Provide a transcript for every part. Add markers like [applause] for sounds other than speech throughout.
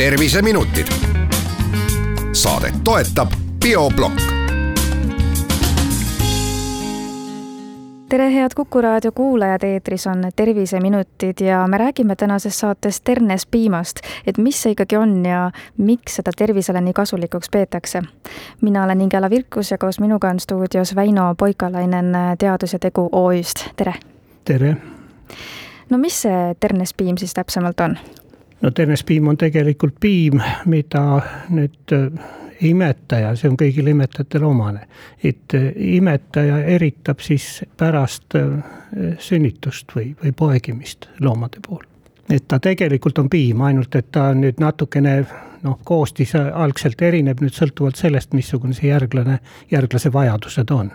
terviseminutid. saadet toetab Bioblokk. tere, head Kuku raadio kuulajad, eetris on Terviseminutid ja me räägime tänases saates ternespiimast, et mis see ikkagi on ja miks seda tervisele nii kasulikuks peetakse. mina olen Ingela Virkus ja koos minuga on stuudios Väino Poikalainen Teadus ja Tegu OÜ-st, tere! tere! no mis see ternespiim siis täpsemalt on? No ternespiim on tegelikult piim, mida nüüd äh, imetaja, see on kõigile imetajatele omane, et äh, imetaja eritab siis pärast äh, sünnitust või, või poegimist loomade puhul. et ta tegelikult on piim, ainult et ta nüüd natukene noh, koostis algselt erineb nüüd sõltuvalt sellest, missugune see järglane, järglase vajadused on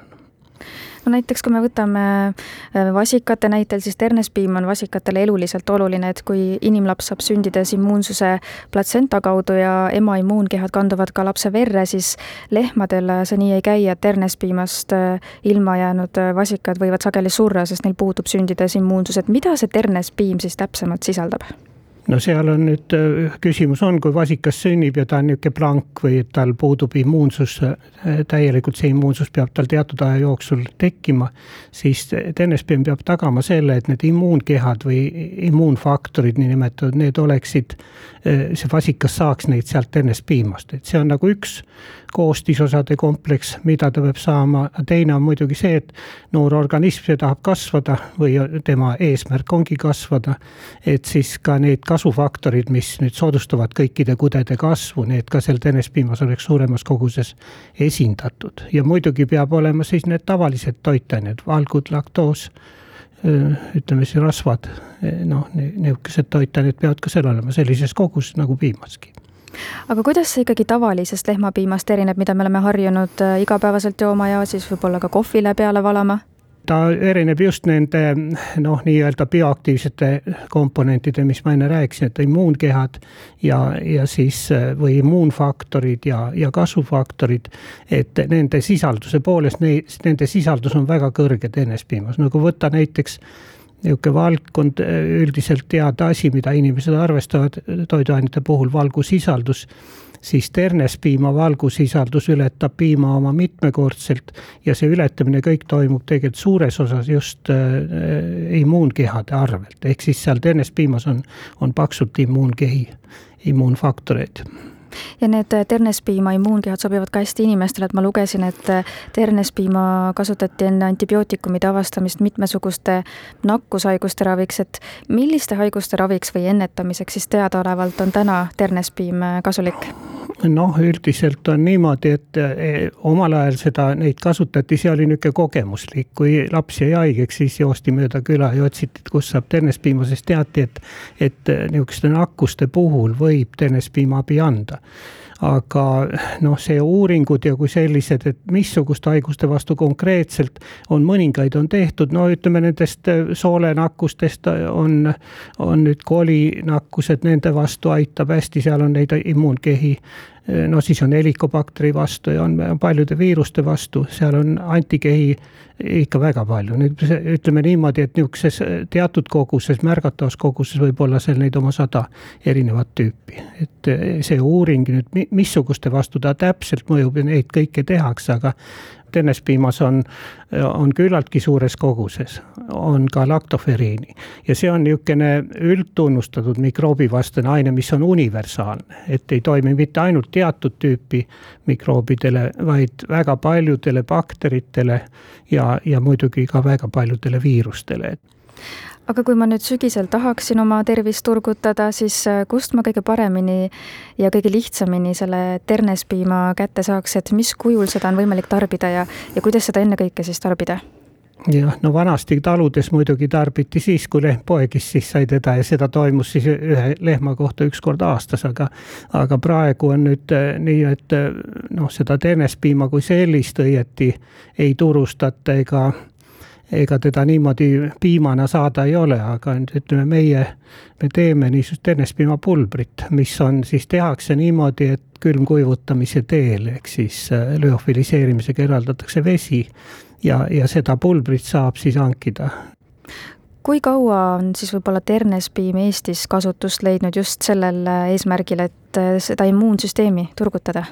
no näiteks, kui me võtame äh, vasikate näitel, siis ternespiim on vasikatele eluliselt oluline, et kui inimlaps saab sündides immuunsuse platsenta kaudu ja ema immuunkehad kanduvad ka lapse verre, siis lehmadel see nii ei käi, et ternespiimast äh, ilma jäänud äh, vasikad võivad sageli surra, sest neil puudub sündides immuunsus, et mida see ternespiim siis täpsemalt sisaldab? No seal on nüüd äh, küsimus on, kui vasikas sünnib ja ta on niisugune blank või tal puudub immuunsus, äh, täielikult see immuunsus peab tal teatud aja jooksul tekkima, siis TNSPM peab tagama selle, et need immuunkehad või immuunfaktorid, niinimetatud, need oleksid, äh, see vasikas saaks neid sealt TNS-piimast, et see on nagu üks koostisosade kompleks, mida ta peab saama, teine on muidugi see, et noor organism, see tahab kasvada või tema eesmärk ongi kasvada, et siis ka neid kasvufaktorid, mis nüüd soodustavad kõikide kudede kasvu, need ka seal tenespiimas oleks suuremas koguses esindatud ja muidugi peab olema siis need tavalised toitained, valgud, laktoos ütleme siis rasvad, noh, niisugused toitained peavad ka seal olema sellises koguses nagu piimaski aga kuidas see ikkagi tavalisest lehmapiimast erineb, mida me oleme harjunud igapäevaselt jooma ja siis võib-olla ka kohvile peale valama? Ta erineb just nende noh, nii-öelda bioaktiivsete komponentide, mis ma enne rääkisin, et immuunkehad ja, ja siis või immuunfaktorid ja, ja kasvufaktorid. et nende sisalduse poolest, nende sisaldus on väga kõrge teenespiimas, nagu võtta näiteks niisugune valdkond, üldiselt teada asi, mida inimesed arvestavad toiduainete puhul, valgusisaldus siis ternespiima valgusisaldus ületab piima oma mitmekordselt ja see ületamine kõik toimub tegelikult suures osas just äh, immuunkehade arvelt, ehk siis seal ternespiimas on, on paksult immuunkehi, immuunfaktoreid ja need ternespiima immuunkehad sobivad ka hästi inimestele, et ma lugesin, et ternespiima kasutati enne antibiootikumide avastamist mitmesuguste nakkushaiguste raviks, et milliste haiguste raviks või ennetamiseks siis teadaolevalt on täna ternespiim kasulik? noh, üldiselt on niimoodi, et e, omal ajal seda, neid kasutati, see oli niisugune kogemuslik, kui laps jäi haigeks, siis joosti mööda küla ja otsiti, et kus saab ternespiima, sest teati, et, et niisuguste nakkuste puhul võib ternespiima abi anda aga noh, see uuringud ja kui sellised, et missuguste haiguste vastu konkreetselt on, mõningaid on tehtud, no ütleme nendest soolenakkustest on, on nüüd kolinakkused, nende vastu aitab hästi, seal on neid immuunkehi no siis on helikobakteri vastu ja on paljude viiruste vastu, seal on antikehi ikka väga palju, nüüd ütleme niimoodi, et niisuguses teatud koguses, märgatavas koguses võib olla seal neid oma sada erinevat tüüpi. et see uuring nüüd, missuguste vastu ta täpselt mõjub ja neid kõike tehakse, aga tennespiimas on, on küllaltki suures koguses, on ka laktoferiini. ja see on niisugune üldtunnustatud mikroobivastane aine, mis on universaalne, et ei toimi mitte ainult teatud tüüpi mikroobidele, vaid väga paljudele bakteritele ja, ja muidugi ka väga paljudele viirustele aga kui ma nüüd sügisel tahaksin oma tervist turgutada, siis äh, kust ma kõige paremini ja kõige lihtsamini selle ternespiima kätte saaks, et mis kujul seda on võimalik tarbida ja, ja kuidas seda ennekõike siis tarbida? jah, no vanasti taludes muidugi tarbiti siis, kui lehm poegis, siis sai teda ja seda toimus siis ühe lehma kohta üks kord aastas, aga aga praegu on nüüd äh, nii, et äh, noh, seda ternespiima kui sellist õieti ei turustata ega ega teda niimoodi piimana saada ei ole, aga ütleme meie, me teeme niisugust ternespiimapulbrit, mis on siis tehakse niimoodi, et külmkuivutamise teel ehk siis äh, lüofiliseerimisega eraldatakse vesi ja, ja seda pulbrit saab siis hankida kui kaua on siis võib-olla ternespiim Eestis kasutust leidnud just sellel eesmärgil, et seda immuunsüsteemi turgutada?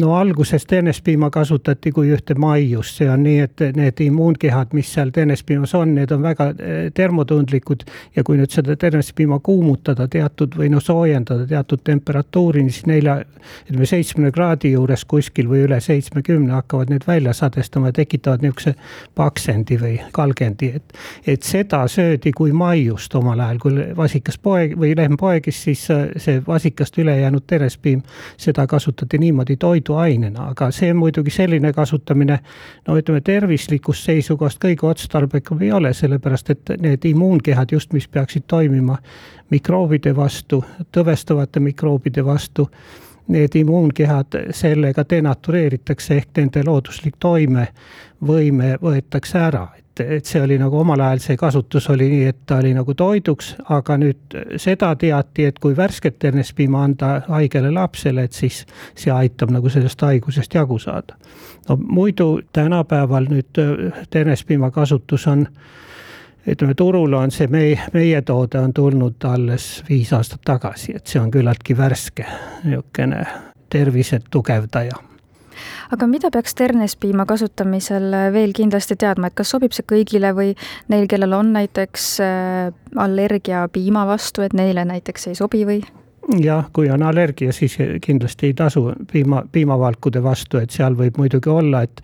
No alguses teenespiima kasutati kui ühte maiust, see on nii, et need immuunkehad, mis seal teenespiimas on, need on väga eh, termotundlikud. Ja kui nüüd seda teenespiima kuumutada teatud või noh, soojendada teatud temperatuurini, siis nelja, ütleme seitsmekümne kraadi juures kuskil või üle seitsmekümne hakkavad need välja sadestama ja tekitavad niisuguse paksendi või kalgendi, et, et seda söödi kui maiust omal ajal, kui vasikas poeg või lehm poegis, siis see vasikast üle jäänud teenespiim, seda kasutati nii niimoodi toiduainena, aga see muidugi selline kasutamine no ütleme, tervislikust seisukohast kõige otstarbekam ei ole, sellepärast et need immuunkehad just, mis peaksid toimima mikroobide vastu, tõvestavate mikroobide vastu, need immuunkehad sellega denatureeritakse ehk nende looduslik toimevõime võetakse ära, et, et see oli nagu omal ajal see kasutus oli nii, et ta oli nagu toiduks, aga nüüd seda teati, et kui värsket ternespiima anda haigele lapsele, et siis see aitab nagu sellest haigusest jagu saada. no muidu tänapäeval nüüd ternespiima kasutus on ütleme, turule on see meie, meie toode on tulnud alles viis aastat tagasi, et see on küllaltki värske niisugune tervise tugevdaja aga mida peaks ternespiima kasutamisel veel kindlasti teadma, et kas sobib see kõigile või neil, kellel on näiteks äh, allergia piima vastu, et neile näiteks ei sobi või? jah, kui on allergia, siis kindlasti ei tasu piima, piimavalkude vastu, et seal võib muidugi olla, et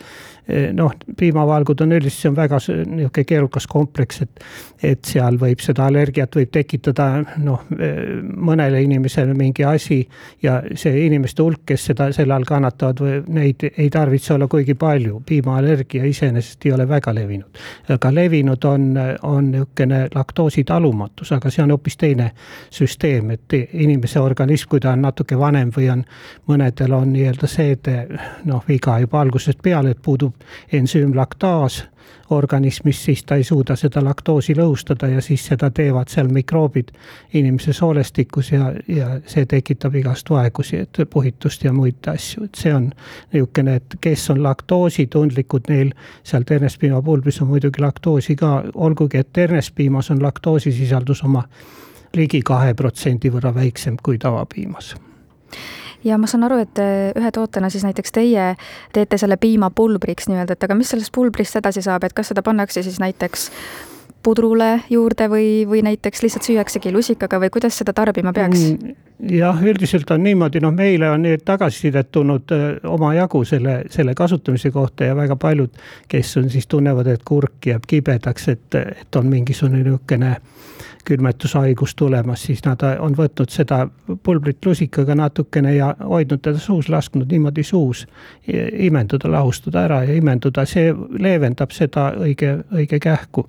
noh, piimavalgud on see on väga niisugune keerukas kompleks, et, et seal võib seda allergiat võib tekitada noh, eh, mõnele inimesele mingi asi ja see inimeste hulk, kes seda selle all kannatavad neid ei tarvitse olla kuigi palju. piimaallergia iseenesest ei ole väga levinud, aga levinud on, on niisugune laktoositalumatus, aga see on hoopis teine süsteem, et inimese organism, kui ta on natuke vanem või on, mõnedel on nii-öelda seede noh, viga juba algusest peale, et puudub ensüüm laktaas organismis, siis ta ei suuda seda laktoosi lõhustada ja siis seda teevad seal mikroobid inimese soolestikus ja, ja see tekitab igast vaegusi, et puhitust ja muid asju, et see on niisugune, et kes on laktoositundlikud, neil seal ternespiimapulbris on muidugi laktoosi ka, olgugi et ternespiimas on laktoosisisaldus oma ligi kahe protsendi võrra väiksem kui tavapiimas ja ma saan aru, et äh, ühe tootena siis näiteks teie teete selle piima pulbriks nii-öelda, et aga mis sellest pulbrist edasi saab, et kas seda pannakse siis näiteks pudrule juurde või, või näiteks lihtsalt süüaksegi lusikaga või kuidas seda tarbima peaks? Mm, jah, üldiselt on niimoodi, noh, meile on nüüd tagasisidet tulnud äh, omajagu selle, selle kasutamise kohta ja väga paljud, kes on siis tunnevad, et kurk jääb kibedaks, et, et on mingisugune niisugune külmetushaigus tulemas, siis nad on võtnud seda pulbrit lusikaga natukene ja hoidnud teda suus, lasknud niimoodi suus imenduda, lahustuda ära ja imenduda, see leevendab seda õige, õige kähku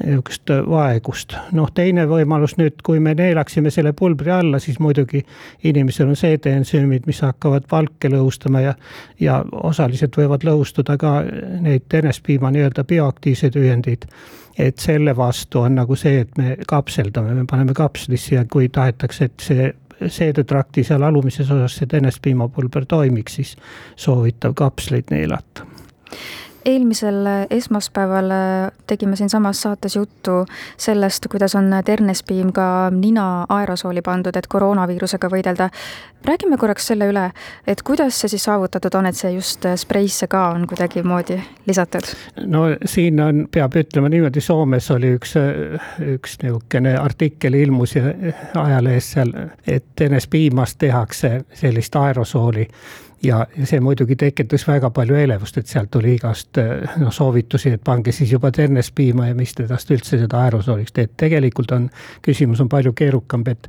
niisugust vaegust. noh, teine võimalus nüüd, kui me neelaksime selle pulbri alla, siis muidugi inimesel on seedeensüümid, mis hakkavad valke lõhustama ja, ja osaliselt võivad lõhustuda ka neid enespiima nii-öelda bioaktiivseid ühendeid et selle vastu on nagu see, et me kapseldame, me paneme kapslisse ja kui tahetakse, et see seedetrakti seal alumises osas see enespiimapulber toimiks, siis soovitav kapsleid neelata eelmisel esmaspäeval äh, tegime siinsamas saates juttu sellest, kuidas on ternespiim ka nina aerosooli pandud, et koroonaviirusega võidelda. räägime korraks selle üle, et kuidas see siis saavutatud on, et see just spreisse ka on kuidagimoodi lisatud? no siin on, peab ütlema niimoodi, Soomes oli üks, üks niisugune artikkel ilmus ajalehes seal, et ternespiimast tehakse sellist aerosooli ja see muidugi tekitas väga palju elevust, et sealt tuli igast noh, soovitusi, et pange siis juba ternespiima ja mis te tast üldse seda aerosooliks teete. tegelikult on, küsimus on palju keerukam, et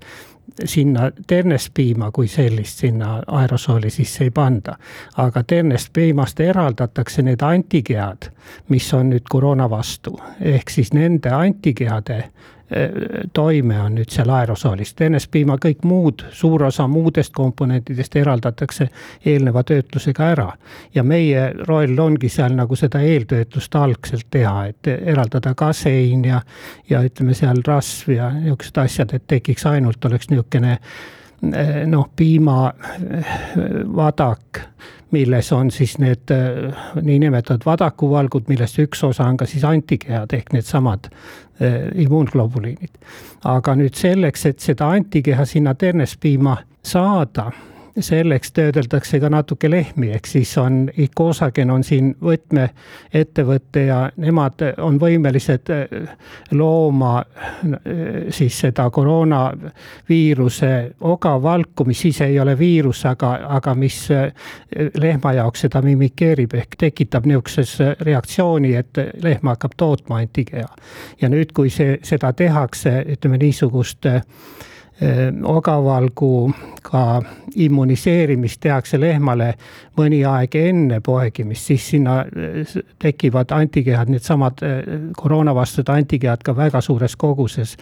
sinna ternespiima kui sellist sinna aerosooli sisse ei panda. aga ternespiimast eraldatakse need antikehad, mis on nüüd koroona vastu, ehk siis nende antikehade toime on nüüd seal aerosoolis. NS-piima kõik muud, suur osa muudest komponentidest eraldatakse eelneva töötlusega ära. ja meie roll ongi seal nagu seda eeltöötlust algselt teha, et eraldada kasein ja, ja ütleme seal rasv ja niisugused asjad, et tekiks ainult, oleks niisugune noh, piimavadak milles on siis need äh, niinimetatud vadakuvalgud, millest üks osa on ka siis antikehad ehk needsamad immuunglobuliinid. aga nüüd selleks, et seda antikeha sinna ternespiima saada selleks töödeldakse ka natuke lehmi, ehk siis on Icosagen on siin võtmeettevõte ja nemad on võimelised äh, looma äh, siis seda koroonaviiruse ogavalku, mis ise ei ole viirus, aga, aga mis äh, lehma jaoks seda mimikeerib ehk tekitab niisuguses reaktsiooni, et lehm hakkab tootma antikeha. ja nüüd, kui see, seda tehakse, ütleme niisugust ogavalguga immuniseerimist tehakse lehmale mõni aeg enne poegimist, siis sinna tekivad antikehad, needsamad koroonavastased antikehad ka väga suures koguses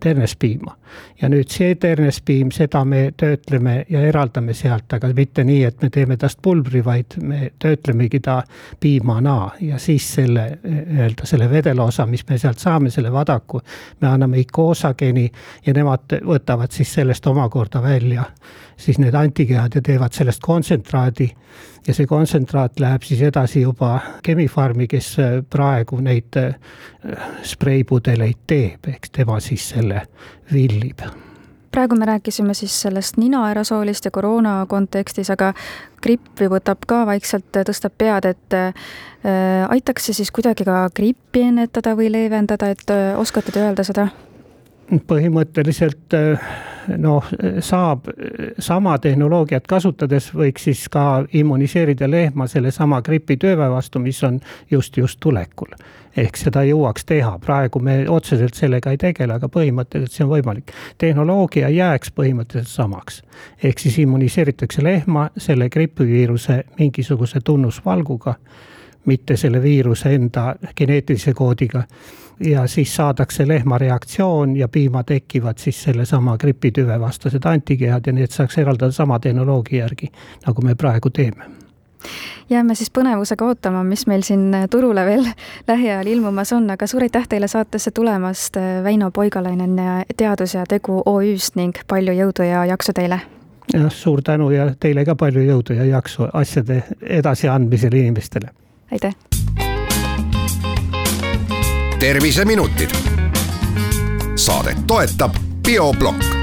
ternespiima. ja nüüd see ternespiim, seda me töötleme ja eraldame sealt, aga mitte nii, et me teeme tast pulbri, vaid me töötlemegi ta piimana ja siis selle nii-öelda selle vedelosa, mis me sealt saame, selle vadaku, me anname ikoosageni ja nemad võtavad siis sellest omakorda välja siis need antikehad ja teevad sellest kontsentraadi. ja see kontsentraat läheb siis edasi juba Chemi-Pharmi, kes praegu neid äh, spreipudeleid teeb, eks tema siis selle villib praegu me rääkisime siis sellest ninaerasoolist ja koroona kontekstis, aga gripp ju võtab ka vaikselt, tõstab pead, et äh, aitaks see siis kuidagi ka grippi ennetada või leevendada, et äh, oskate te öelda seda? Põhimõtteliselt noh, saab sama tehnoloogiat kasutades võiks siis ka immuniseerida lehma sellesama gripitööve vastu, mis on just, just tulekul. ehk seda jõuaks teha, praegu me otseselt sellega ei tegele, aga põhimõtteliselt see on võimalik. tehnoloogia jääks põhimõtteliselt samaks. ehk siis immuniseeritakse lehma selle gripiviiruse mingisuguse tunnusvalguga mitte selle viiruse enda geneetilise koodiga. ja siis saadakse lehma reaktsioon ja piima tekivad siis sellesama gripitüve vastased antikehad ja need saaks eraldada sama tehnoloogia järgi, nagu me praegu teeme jääme siis põnevusega ootama, mis meil siin turule veel [laughs] lähiajal ilmumas on, aga suur aitäh teile saatesse tulemast, Väino Poigalainen Teadus ja Tegu OÜ-st ning palju jõudu ja jaksu teile! jah, suur tänu ja teile ka palju jõudu ja jaksu asjade edasiandmisel inimestele! Aitäh! terviseminutid. saadet toetab bioblokk